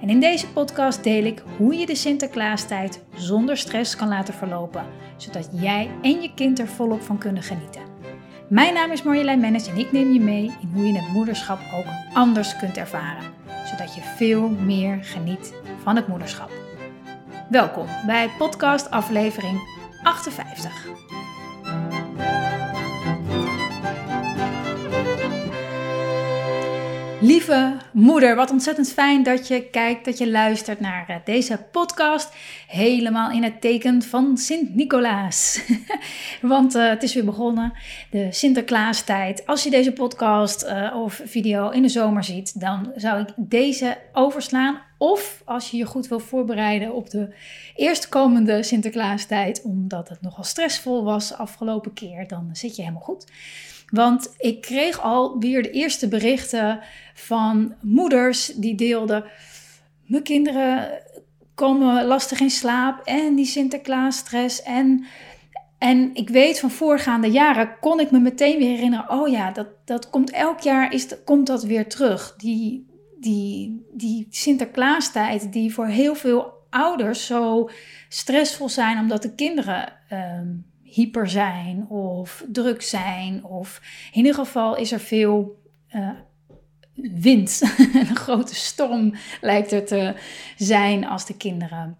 En in deze podcast deel ik hoe je de Sinterklaastijd zonder stress kan laten verlopen, zodat jij en je kind er volop van kunnen genieten. Mijn naam is Marjolein Mennis en ik neem je mee in hoe je het moederschap ook anders kunt ervaren, zodat je veel meer geniet van het moederschap. Welkom bij podcast aflevering 58. Lieve moeder, wat ontzettend fijn dat je kijkt, dat je luistert naar eh, deze podcast. Helemaal in het teken van Sint-Nicolaas. Want uh, het is weer begonnen, de Sinterklaastijd. Als je deze podcast uh, of video in de zomer ziet, dan zou ik deze overslaan. Of als je je goed wil voorbereiden op de eerstkomende Sinterklaastijd, omdat het nogal stressvol was afgelopen keer, dan zit je helemaal goed. Want ik kreeg alweer de eerste berichten van moeders die deelden: Mijn kinderen komen lastig in slaap en die Sinterklaas-stress. En, en ik weet van voorgaande jaren kon ik me meteen weer herinneren: Oh ja, dat, dat komt elk jaar is, komt dat weer terug. Die, die, die Sinterklaastijd, die voor heel veel ouders zo stressvol zijn omdat de kinderen. Ehm, hyper zijn of druk zijn. Of in ieder geval is er veel uh, wind. een grote storm lijkt er te zijn als de kinderen,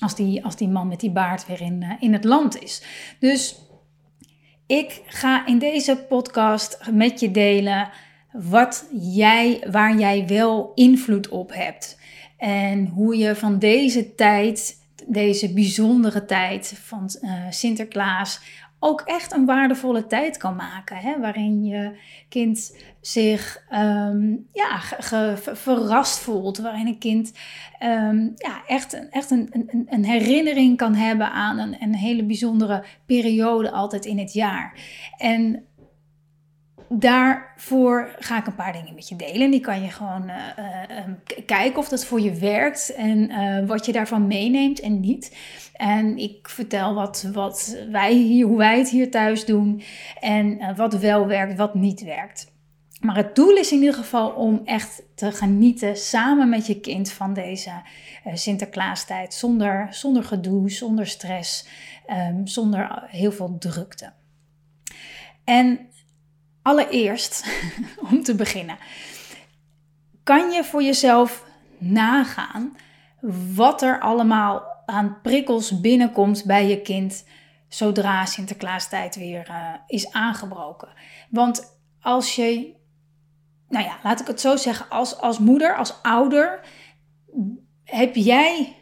als die, als die man met die baard weer in, uh, in het land is. Dus ik ga in deze podcast met je delen wat jij, waar jij wel invloed op hebt. En hoe je van deze tijd deze bijzondere tijd van uh, Sinterklaas ook echt een waardevolle tijd kan maken. Hè? Waarin je kind zich um, ja, verrast voelt. Waarin een kind um, ja, echt, echt een, een, een, herinnering kan hebben aan een, een hele bijzondere periode altijd in het jaar. En daarvoor ga ik een paar dingen met je delen. Die kan je gewoon uh, uh, kijken of dat voor je werkt en uh, wat je daarvan meeneemt en niet. En ik vertel wat, wat wij hier, hoe wij het hier thuis doen en wat wel werkt, wat niet werkt. Maar het doel is in ieder geval om echt te genieten samen met je kind van deze Sinterklaastijd. Zonder, zonder gedoe, zonder stress, um, zonder heel veel drukte. En Allereerst, om te beginnen, kan je voor jezelf nagaan wat er allemaal aan prikkels binnenkomt bij je kind zodra Sinterklaastijd weer uh, is aangebroken. Want als je, nou ja, laat ik het zo zeggen, als, als moeder, als ouder, heb jij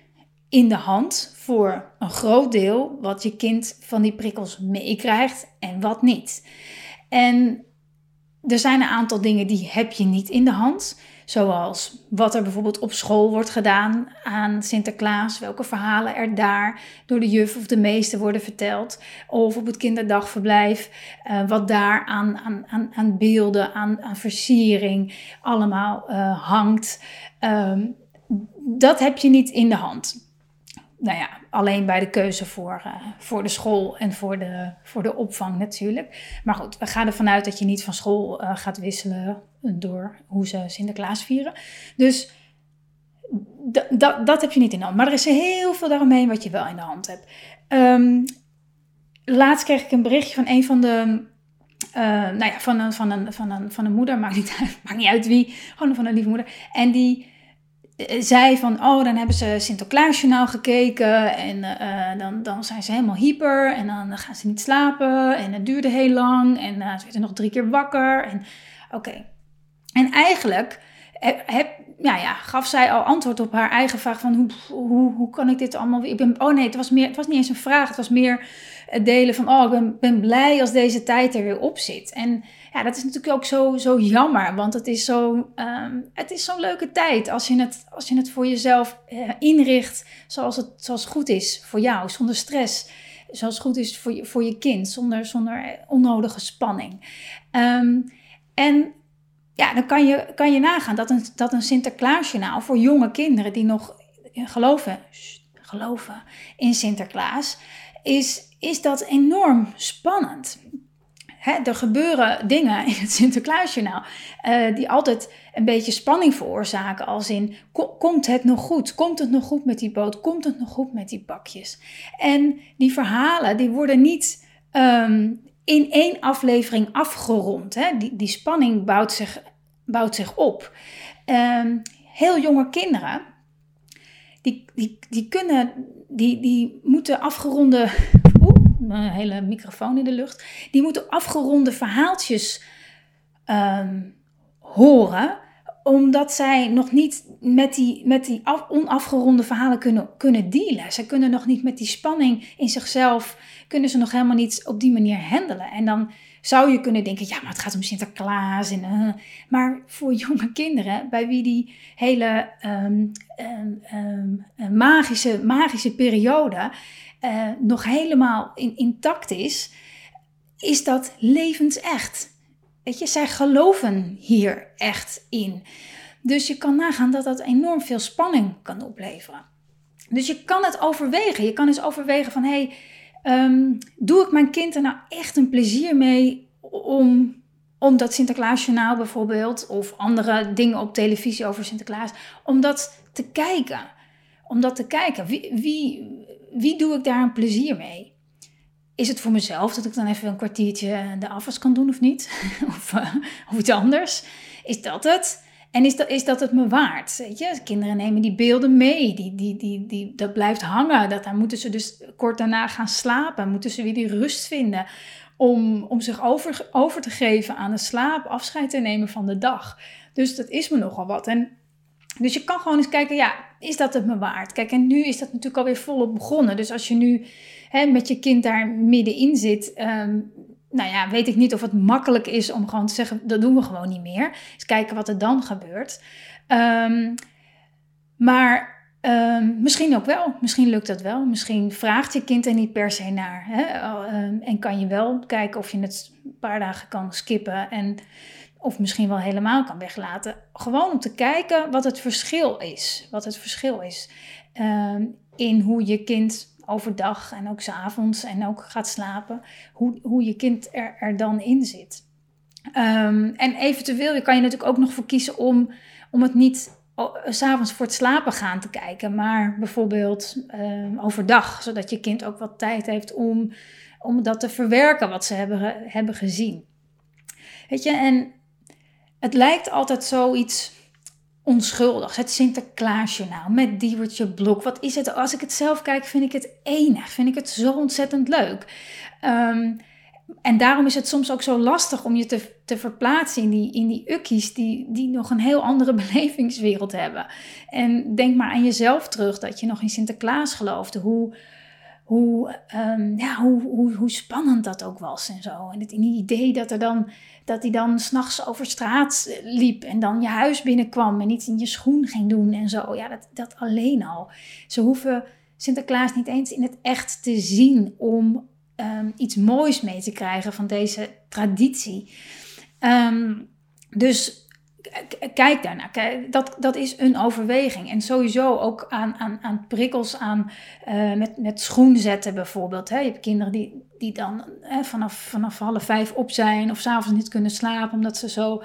in de hand voor een groot deel wat je kind van die prikkels meekrijgt en wat niet. En er zijn een aantal dingen die heb je niet in de hand. Zoals wat er bijvoorbeeld op school wordt gedaan aan Sinterklaas. Welke verhalen er daar door de juf of de meester worden verteld. Of op het kinderdagverblijf. Uh, wat daar aan, aan, aan, aan beelden, aan, aan versiering allemaal uh, hangt. Um, dat heb je niet in de hand nou ja, alleen bij de keuze voor, uh, voor de school en voor de, voor de opvang natuurlijk. Maar goed, we gaan ervan uit dat je niet van school uh, gaat wisselen door hoe ze Sinterklaas vieren. Dus dat heb je niet in de hand. Maar er is heel veel daaromheen wat je wel in de hand hebt. Um, laatst kreeg ik een berichtje van een van de uh, nou ja, van een, van, een, van, een, van een moeder, maakt niet, uit, maakt niet uit wie, gewoon van een lieve moeder. En die eh, zei van, oh, dan hebben ze Sinterklaasjournaal gekeken en uh, dan, dan zijn ze helemaal hyper en dan gaan ze niet slapen en het duurde heel lang en uh, ze werden nog drie keer wakker en oké. En eigenlijk heb, ja, ja, gaf zij al antwoord op haar eigen vraag van hoe, hoe, hoe kan ik dit allemaal Ik ben, oh nee, het was, meer, het was niet eens een vraag. Het was meer het delen van, oh, ik ben, ben blij als deze tijd er weer op zit. En ja, dat is natuurlijk ook zo, zo jammer, want het is zo, ehm, het is zo'n leuke tijd als je het, als je het voor jezelf uh, inricht zoals het, zoals goed is voor jou, zonder stress. Zoals goed is voor je, voor je kind, zonder, zonder onnodige spanning. Ehm, en ja, dan kan je, kan je nagaan dat een, dat een Sinterklaasjournaal voor jonge kinderen die nog geloven, geloven in Sinterklaas, is, is dat enorm spannend. Er gebeuren dingen in het Sinterklaasjournaal uh, die altijd een beetje spanning veroorzaken. Als in, komt het nog goed? Komt het nog goed met die boot? Komt het nog goed met die bakjes? En die verhalen die worden niet um, in één aflevering afgerond. Hè? Die, die spanning bouwt zich, bouwt zich op. Um, heel jonge kinderen, die, die, die kunnen, die, die moeten afgeronde, mijn hele microfoon in de lucht, die moeten afgeronde verhaaltjes um, horen omdat zij nog niet met die, met die onafgeronde verhalen kunnen, kunnen dealen. Ze kunnen nog niet met die spanning in zichzelf, kunnen ze nog helemaal niet op die manier handelen. En dan zou je kunnen denken, ja, maar het gaat om Sinterklaas. En, uh, maar voor jonge kinderen, bij wie die hele um, um, magische, magische periode uh, nog helemaal in, intact is, is dat levensecht. Weet je, zij geloven hier echt in. Dus je kan nagaan dat dat enorm veel spanning kan opleveren. Dus je kan het overwegen. Je kan eens overwegen van, hé, hey, um, doe ik mijn kind er nou echt een plezier mee om, om dat Sinterklaasjournaal bijvoorbeeld, of andere dingen op televisie over Sinterklaas, om dat te kijken. Om dat te kijken. Wie, wie, wie doe ik daar een plezier mee? is het voor mezelf dat ik dan even een kwartiertje de afwas kan doen of niet? of, uh, of iets anders? Is dat het? En is dat, is dat het me waard? Weet je? Kinderen nemen die beelden mee. Die, die, die, die, dat blijft hangen. Dat, dan moeten ze dus kort daarna gaan slapen. Moeten ze weer die rust vinden. Om, om zich over, over te geven aan de slaap. Afscheid te nemen van de dag. Dus dat is me nogal wat. En dus je kan gewoon eens kijken, ja, is dat het me waard? Kijk, en nu is dat natuurlijk alweer volop begonnen. Dus als je nu hè, met je kind daar middenin zit, um, nou ja, weet ik niet of het makkelijk is om gewoon te zeggen, dat doen we gewoon niet meer. Eens kijken wat er dan gebeurt. Um, maar um, misschien ook wel, misschien lukt dat wel. Misschien vraagt je kind er niet per se naar. Hè? en kan je wel kijken of je het een paar dagen kan skippen en of misschien wel helemaal kan weglaten. Gewoon om te kijken wat het verschil is. Wat het verschil is in hoe je kind overdag en ook s'avonds en ook gaat slapen, hoe, hoe je kind er, dan in zit. Um, en eventueel kan je natuurlijk ook nog voor kiezen om, om het niet s'avonds voor het slapen gaan te kijken, maar bijvoorbeeld um, overdag, zodat je kind ook wat tijd heeft om, om dat te verwerken wat ze hebben, hebben gezien. Weet je, en het lijkt altijd zoiets onschuldigs. Het Sinterklaasjournaal met Diewertje Blok. Wat is het? Als ik het zelf kijk, vind ik het enig. Vind ik het zo ontzettend leuk. Um, en daarom is het soms ook zo lastig om je te, te verplaatsen in die, in die ukkies die, die nog een heel andere belevingswereld hebben. En denk maar aan jezelf terug, dat je nog in Sinterklaas geloofde. Hoe, hoe, um, ja, hoe, hoe, spannend dat ook was en zo. En het idee dat, er dan, dat hij dan s'nachts over straat liep en dan je huis binnenkwam en iets in je schoen ging doen en zo. Ja, dat, dat alleen al. Ze hoeven Sinterklaas niet eens in het echt te zien om um, iets moois mee te krijgen van deze traditie. Um, dus kijk daarnaar. Dat, dat is een overweging. En sowieso ook aan, aan, aan prikkels aan uh, met, met schoen zetten bijvoorbeeld. Hè. Je hebt kinderen die, die dan hè, vanaf, vanaf half vijf op zijn of s'avonds niet kunnen slapen omdat ze zo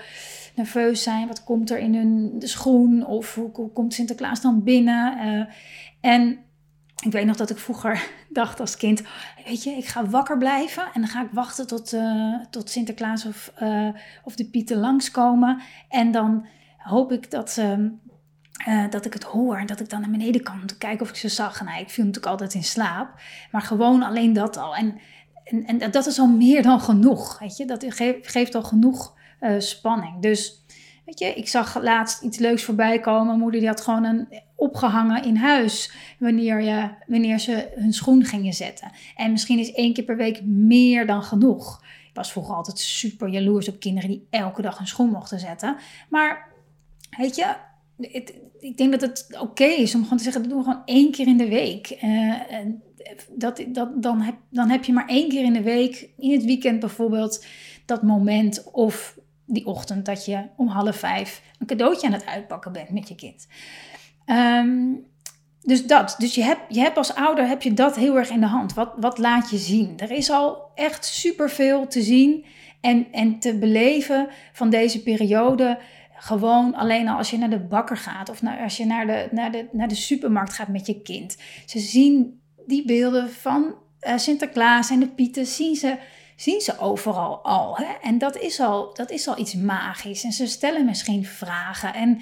nerveus zijn. Wat komt er in hun schoen? Of hoe, hoe komt Sinterklaas dan binnen? Uh, en ik weet nog dat ik vroeger dacht als kind, weet je, ik ga wakker blijven en dan ga ik wachten tot, uh, tot Sinterklaas of, uh, of de Pieten langskomen. En dan hoop ik dat, uh, dat ik het hoor en dat ik dan naar beneden kan om te kijken of ik ze zag. Nou, ik viel natuurlijk altijd in slaap, maar gewoon alleen dat al. En, en, en dat is al meer dan genoeg, weet je. Dat geeft, geeft al genoeg spanning. Dus Weet je, ik zag laatst iets leuks voorbij komen. Moeder die had gewoon een opgehangen in huis wanneer, je, wanneer ze hun schoen gingen zetten. En misschien is één keer per week meer dan genoeg. Ik was vroeger altijd super jaloers op kinderen die elke dag hun schoen mochten zetten. Maar weet je, ik denk dat het oké is om gewoon te zeggen, dat doen we gewoon één keer in de week. Uh, dat, dat, dan, heb, dan heb je maar één keer in de week, in het weekend bijvoorbeeld, dat moment of die ochtend dat je om half vijf een cadeautje aan het uitpakken bent met je kind. Ehm, dus dat. Dus je hebt, je hebt als ouder heb je dat heel erg in de hand. Wat, wat laat je zien? Er is al echt superveel te zien en, en te beleven van deze periode. Gewoon alleen al als je naar de bakker gaat of als je naar de, naar, de, naar de supermarkt gaat met je kind. Ze zien die beelden van uh, Sinterklaas en de Pieten, zien ze, zien ze overal al. Hè? En dat is al, dat is al iets magisch. En ze stellen misschien vragen. En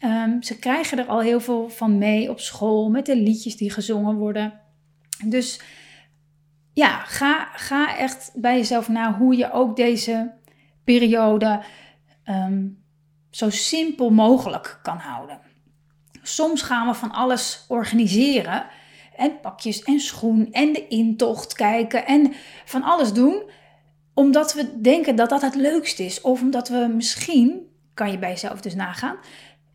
um, ze krijgen er al heel veel van mee op school met de liedjes die gezongen worden. Dus ja, ga, ga echt bij jezelf na hoe je ook deze periode um, zo simpel mogelijk kan houden. Soms gaan we van alles organiseren. En pakjes en schoen en de intocht kijken en van alles doen. Omdat we denken dat dat het leukst is. Of omdat we misschien, kan je bij jezelf dus nagaan,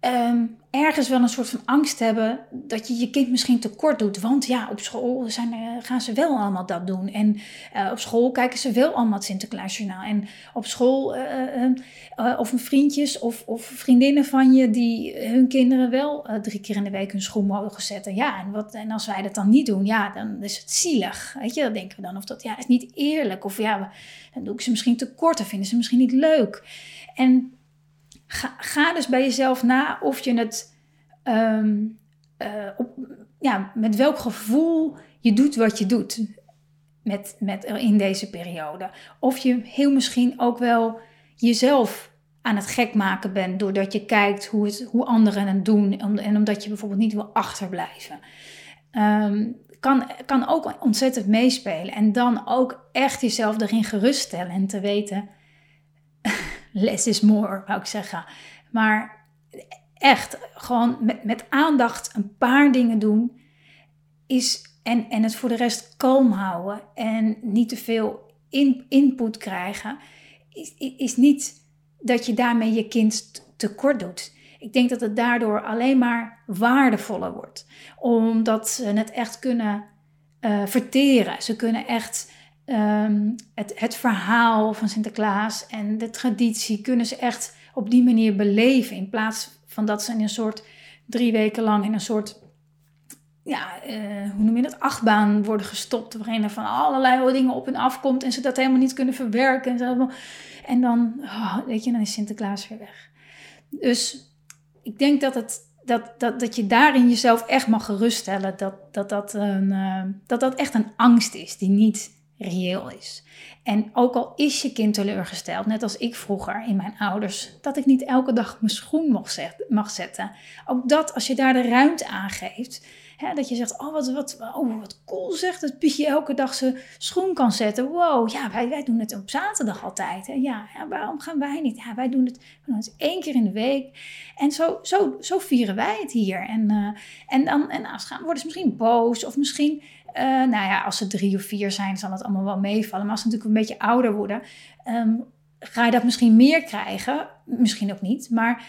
Ehm, ergens wel een soort van angst hebben dat je je kind misschien tekort doet. Want ja, op school zijn, uh, gaan ze wel allemaal dat doen. En uh, op school kijken ze wel allemaal het Sinterklaasjournaal. En op school, uh, of vriendjes of, of, vriendinnen van je die hun kinderen wel drie keer in de week hun schoen mogen zetten. Ja, en, wat, en als wij dat dan niet doen, ja, dan is het zielig. Weet je, dat denken we dan. Of dat ja, is niet eerlijk. Of ja, dan doe ik ze misschien tekort. Of vinden ze misschien niet leuk. En Ga, dus bij jezelf na of je het ehm, eh, op, ja, met welk gevoel je doet wat je doet met, met, in deze periode. Of je heel misschien ook wel jezelf aan het gek maken bent doordat je kijkt hoe, het, hoe anderen het doen en omdat je bijvoorbeeld niet wil achterblijven. Um, kan, kan ook ontzettend meespelen. En dan ook echt jezelf erin geruststellen en te weten less is more, wou ik zeggen. Maar echt, gewoon met, met aandacht een paar dingen doen. Is, en, en het voor de rest kalm houden. En niet te veel in, input krijgen. Is, is niet dat je daarmee je kind tekort doet. Ik denk dat het daardoor alleen maar waardevoller wordt. Omdat ze het echt kunnen uh, verteren. Ze kunnen echt Ehm, het, het verhaal van Sinterklaas en de traditie kunnen ze echt op die manier beleven. In plaats van dat ze in een soort drie weken lang in een soort, ja, uh, hoe noem je dat, achtbaan worden gestopt. Waarin er van allerlei dingen op en af komt en ze dat helemaal niet kunnen verwerken. En, en dan, oh, weet je, dan is Sinterklaas weer weg. Dus ik denk dat het dat, dat, dat je daarin jezelf echt mag geruststellen dat dat, dat, een, uh, dat dat echt een angst is die niet reëel is. En ook al is je kind teleurgesteld, net als ik vroeger in mijn ouders, dat ik niet elke dag mijn schoen mag zetten. Ook dat, als je daar de ruimte aan geeft, hè, dat je zegt, oh wat, wat, oh wat cool zegt dat Pietje elke dag zijn schoen kan zetten. Wow, ja, wij, wij doen het op zaterdag altijd. Hè. Ja, ja, waarom gaan wij niet? Ja, wij doen het, we één keer in de week. En zo, zo, zo vieren wij het hier. En, uh, en dan en gaan, worden ze misschien boos of misschien uh, nou ja, als ze drie of vier zijn, zal het allemaal wel meevallen. Maar als ze natuurlijk een beetje ouder worden, um, ga je dat misschien meer krijgen. Misschien ook niet. Maar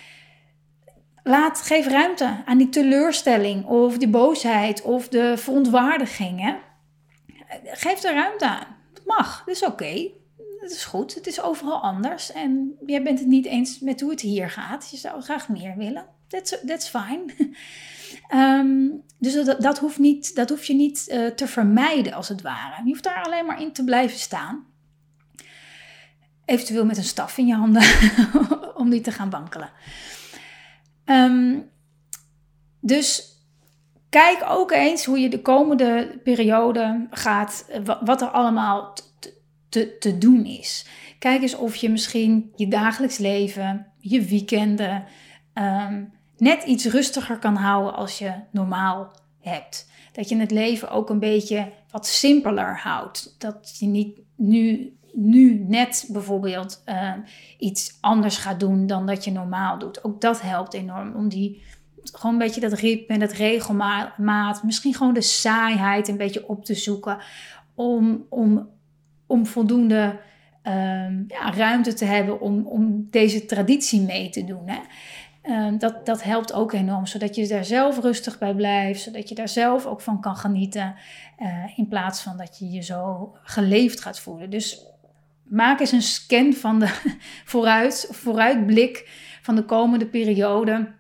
laat, geef ruimte aan die teleurstelling of die boosheid of de verontwaardiging. Hè? Geef er ruimte aan. Het mag, dat is oké. Okay. Het is goed, het is overal anders. En jij bent het niet eens met hoe het hier gaat. Je zou graag meer willen. That's, that's fine. Um, dus dat, dat, hoeft niet, dat hoef je niet uh, te vermijden, als het ware. Je hoeft daar alleen maar in te blijven staan. Eventueel met een staf in je handen om die te gaan wankelen. Um, dus kijk ook eens hoe je de komende periode gaat, wat er allemaal te, te, doen is. Kijk eens of je misschien je dagelijks leven, je weekenden, um, net iets rustiger kan houden als je normaal hebt. dat je het leven ook een beetje wat simpeler houdt. Dat je niet nu, nu net bijvoorbeeld uh, iets anders gaat doen dan dat je normaal doet. Ook dat helpt enorm om die gewoon een beetje dat ritme en dat regelmaat, misschien gewoon de saaiheid een beetje op te zoeken. Om, om, om voldoende uh, ja, ruimte te hebben om, om deze traditie mee te doen. Hè? Uh, dat, dat helpt ook enorm, zodat je daar zelf rustig bij blijft, zodat je daar zelf ook van kan genieten, uh, in plaats van dat je je zo geleefd gaat voelen. Dus maak eens een scan van de vooruit, vooruitblik van de komende periode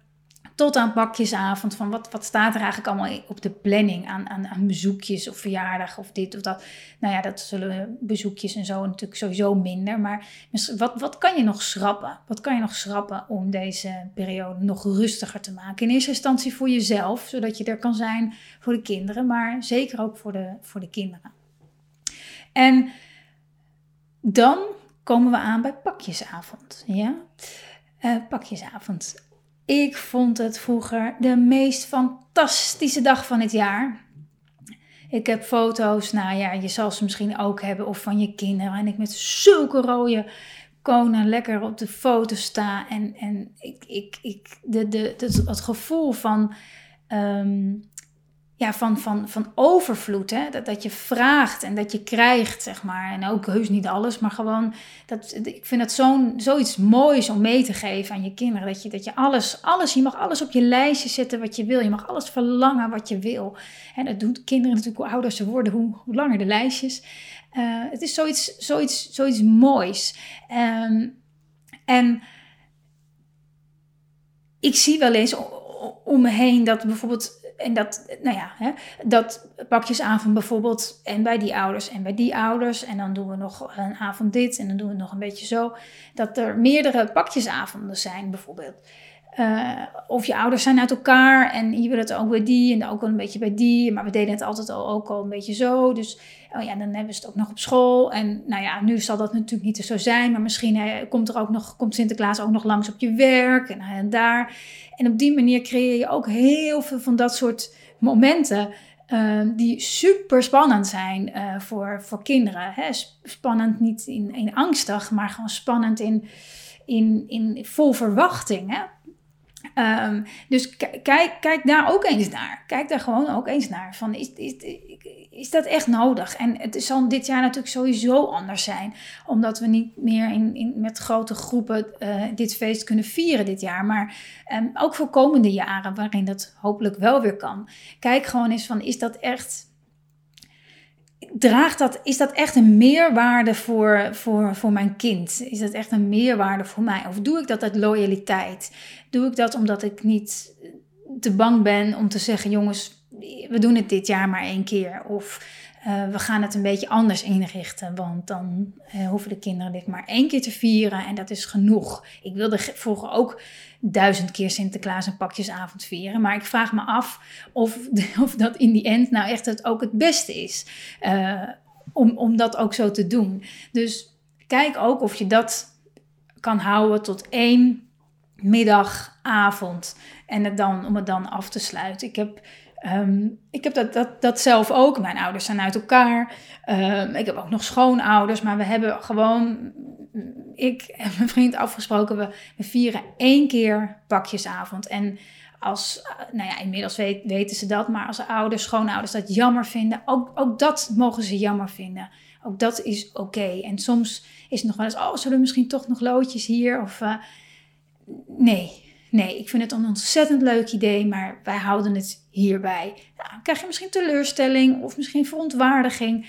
tot aan pakjesavond. Van wat, wat staat er eigenlijk allemaal op de planning aan, aan, aan bezoekjes of verjaardag of dit of dat. Nou ja, dat zullen bezoekjes en zo natuurlijk sowieso minder. Maar wat, wat kan je nog schrappen? Wat kan je nog schrappen om deze periode nog rustiger te maken? In eerste instantie voor jezelf, zodat je er kan zijn voor de kinderen. Maar zeker ook voor de, voor de kinderen. En dan komen we aan bij pakjesavond. Ja? Uh, pakjesavond. Ik vond het vroeger de meest fantastische dag van het jaar. Ik heb foto's, nou ja, je zal ze misschien ook hebben, of van je kinderen. En ik met zulke rode konen lekker op de foto sta. En, en ik, ik, ik, de, de, het, gevoel van um, ja, van, van, van overvloed. Hè? Dat, dat je vraagt en dat je krijgt, zeg maar. En ook heus niet alles, maar gewoon... Dat, ik vind het zo'n, zoiets moois om mee te geven aan je kinderen. Dat je, dat je alles, alles, je mag alles op je lijstje zetten wat je wil. Je mag alles verlangen wat je wil. En dat doen kinderen natuurlijk, hoe ouder ze worden, hoe, langer de lijstjes. Uh, het is zoiets, zoiets, zoiets moois. Um, en ik zie wel eens om me heen dat bijvoorbeeld en dat, nou ja, hè, dat pakjesavond bijvoorbeeld. En bij die ouders en bij die ouders. En dan doen we nog een avond dit en dan doen we nog een beetje zo. Dat er meerdere pakjesavonden zijn bijvoorbeeld. Uh, of je ouders zijn uit elkaar en je wil het ook bij die en ook wel een beetje bij die. Maar we deden het altijd al, ook al een beetje zo. Dus oh ja, dan hebben ze het ook nog op school. En nou ja, nu zal dat natuurlijk niet zo zijn. Maar misschien hè, komt er ook nog, komt Sinterklaas ook nog langs op je werk en, daar. En op die manier creëer je ook heel veel van dat soort momenten. Uh, die super spannend zijn voor, voor kinderen. Hè? Spannend niet in, in angstig, maar gewoon spannend in, in, in vol verwachting. Hè? Um, dus kijk, kijk daar ook eens naar. Kijk daar gewoon ook eens naar. Van is, is, is dat echt nodig? En het zal dit jaar natuurlijk sowieso anders zijn. Omdat we niet meer in, in, met grote groepen uh, dit feest kunnen vieren dit jaar. Maar um, ook voor komende jaren, waarin dat hopelijk wel weer kan. Kijk gewoon eens van, is dat echt draagt dat, is dat echt een meerwaarde voor, voor, voor mijn kind? Is dat echt een meerwaarde voor mij? Of doe ik dat uit loyaliteit? Doe ik dat omdat ik niet te bang ben om te zeggen: jongens, we doen het dit jaar maar één keer? Of uh, we gaan het een beetje anders inrichten, want dan uh, hoeven de kinderen dit maar één keer te vieren en dat is genoeg. Ik wilde vroeger ook duizend keer Sinterklaas en pakjesavond vieren, maar ik vraag me af of, of dat in die end nou echt het ook het beste is uh, om, om dat ook zo te doen. Dus kijk ook of je dat kan houden tot één middag, avond en het dan, om het dan af te sluiten. Ik heb Um, ik heb dat, dat, dat zelf ook. Mijn ouders zijn uit elkaar. Um, ik heb ook nog schoonouders. Maar we hebben gewoon, ik en mijn vriend afgesproken, we, vieren één keer pakjesavond. En als, nou ja, inmiddels weten ze dat. Maar als ouders, schoonouders dat jammer vinden, ook, ook dat mogen ze jammer vinden. Ook dat is oké. En soms is het nog wel eens, oh, zullen we misschien toch nog loodjes hier? Of uh, nee, Nee, ik vind het een ontzettend leuk idee, maar wij houden het hierbij. Nou, krijg je misschien teleurstelling of misschien verontwaardiging.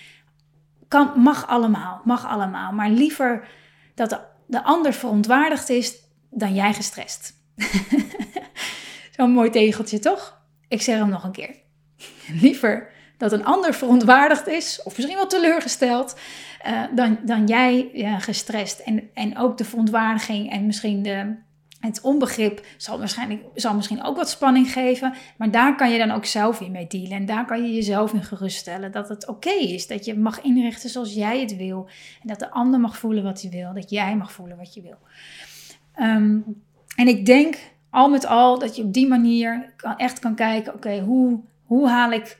Kan, mag allemaal, mag allemaal. Maar liever dat de, de ander verontwaardigd is dan jij gestrest. Zo'n mooi tegeltje, toch? Ik zeg hem nog een keer. Liever dat een ander verontwaardigd is, of misschien wel teleurgesteld, uh, dan, dan jij uh, gestrest. En, en ook de verontwaardiging en misschien de, het onbegrip zal, waarschijnlijk, zal misschien ook wat spanning geven, maar daar kan je dan ook zelf weer mee dealen. En daar kan je jezelf in geruststellen dat het oké is, dat je mag inrichten zoals jij het wil. En dat de ander mag voelen wat hij wil, dat jij mag voelen wat je wil. Um, en ik denk al met al dat je op die manier kan, echt kan kijken, oké, hoe, hoe haal ik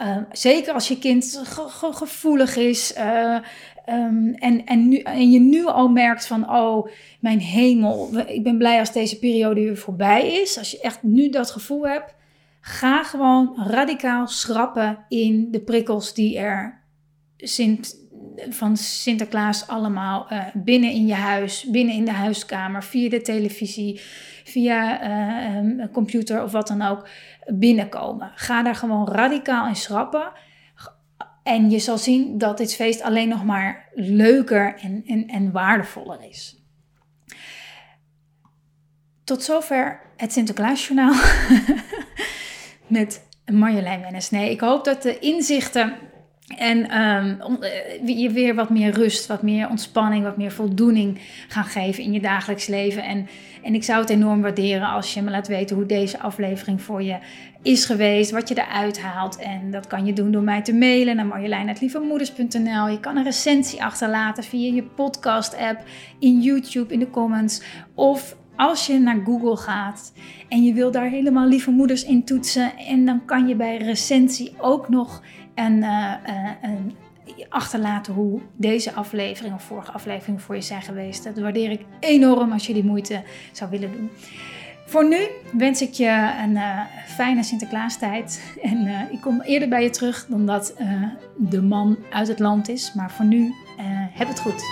Ehm, zeker als je kind gevoelig is. Uh, en, en, nu, en je nu al merkt van, oh mijn hemel, ik ben blij als deze periode weer voorbij is. Als je echt nu dat gevoel hebt, ga gewoon radicaal schrappen in de prikkels die er Sint, van Sinterklaas allemaal uh, binnen in je huis, binnen in de huiskamer, via de televisie, via uh, computer of wat dan ook binnenkomen. Ga daar gewoon radicaal in schrappen. En je zal zien dat dit feest alleen nog maar leuker en, en, en waardevoller is. Tot zover het Sinterklaasjournaal met Marjolein Wennis. Nee, ik hoop dat de inzichten en um, je weer wat meer rust, wat meer ontspanning, wat meer voldoening gaan geven in je dagelijks leven. En, en ik zou het enorm waarderen als je me laat weten hoe deze aflevering voor je is geweest, wat je eruit haalt. En dat kan je doen door mij te mailen naar marjolein.lievemoeders.nl. Je kan een recensie achterlaten via je podcast-app, in YouTube, in de comments. Of als je naar Google gaat en je wil daar helemaal lieve moeders in toetsen. En dan kan je bij recensie ook nog en uh, achterlaten hoe deze aflevering of vorige aflevering voor je zijn geweest. Dat waardeer ik enorm als je die moeite zou willen doen. Voor nu wens ik je een uh, fijne Sinterklaastijd. En uh, ik kom eerder bij je terug dan dat uh, de man uit het land is. Maar voor nu, heb het goed.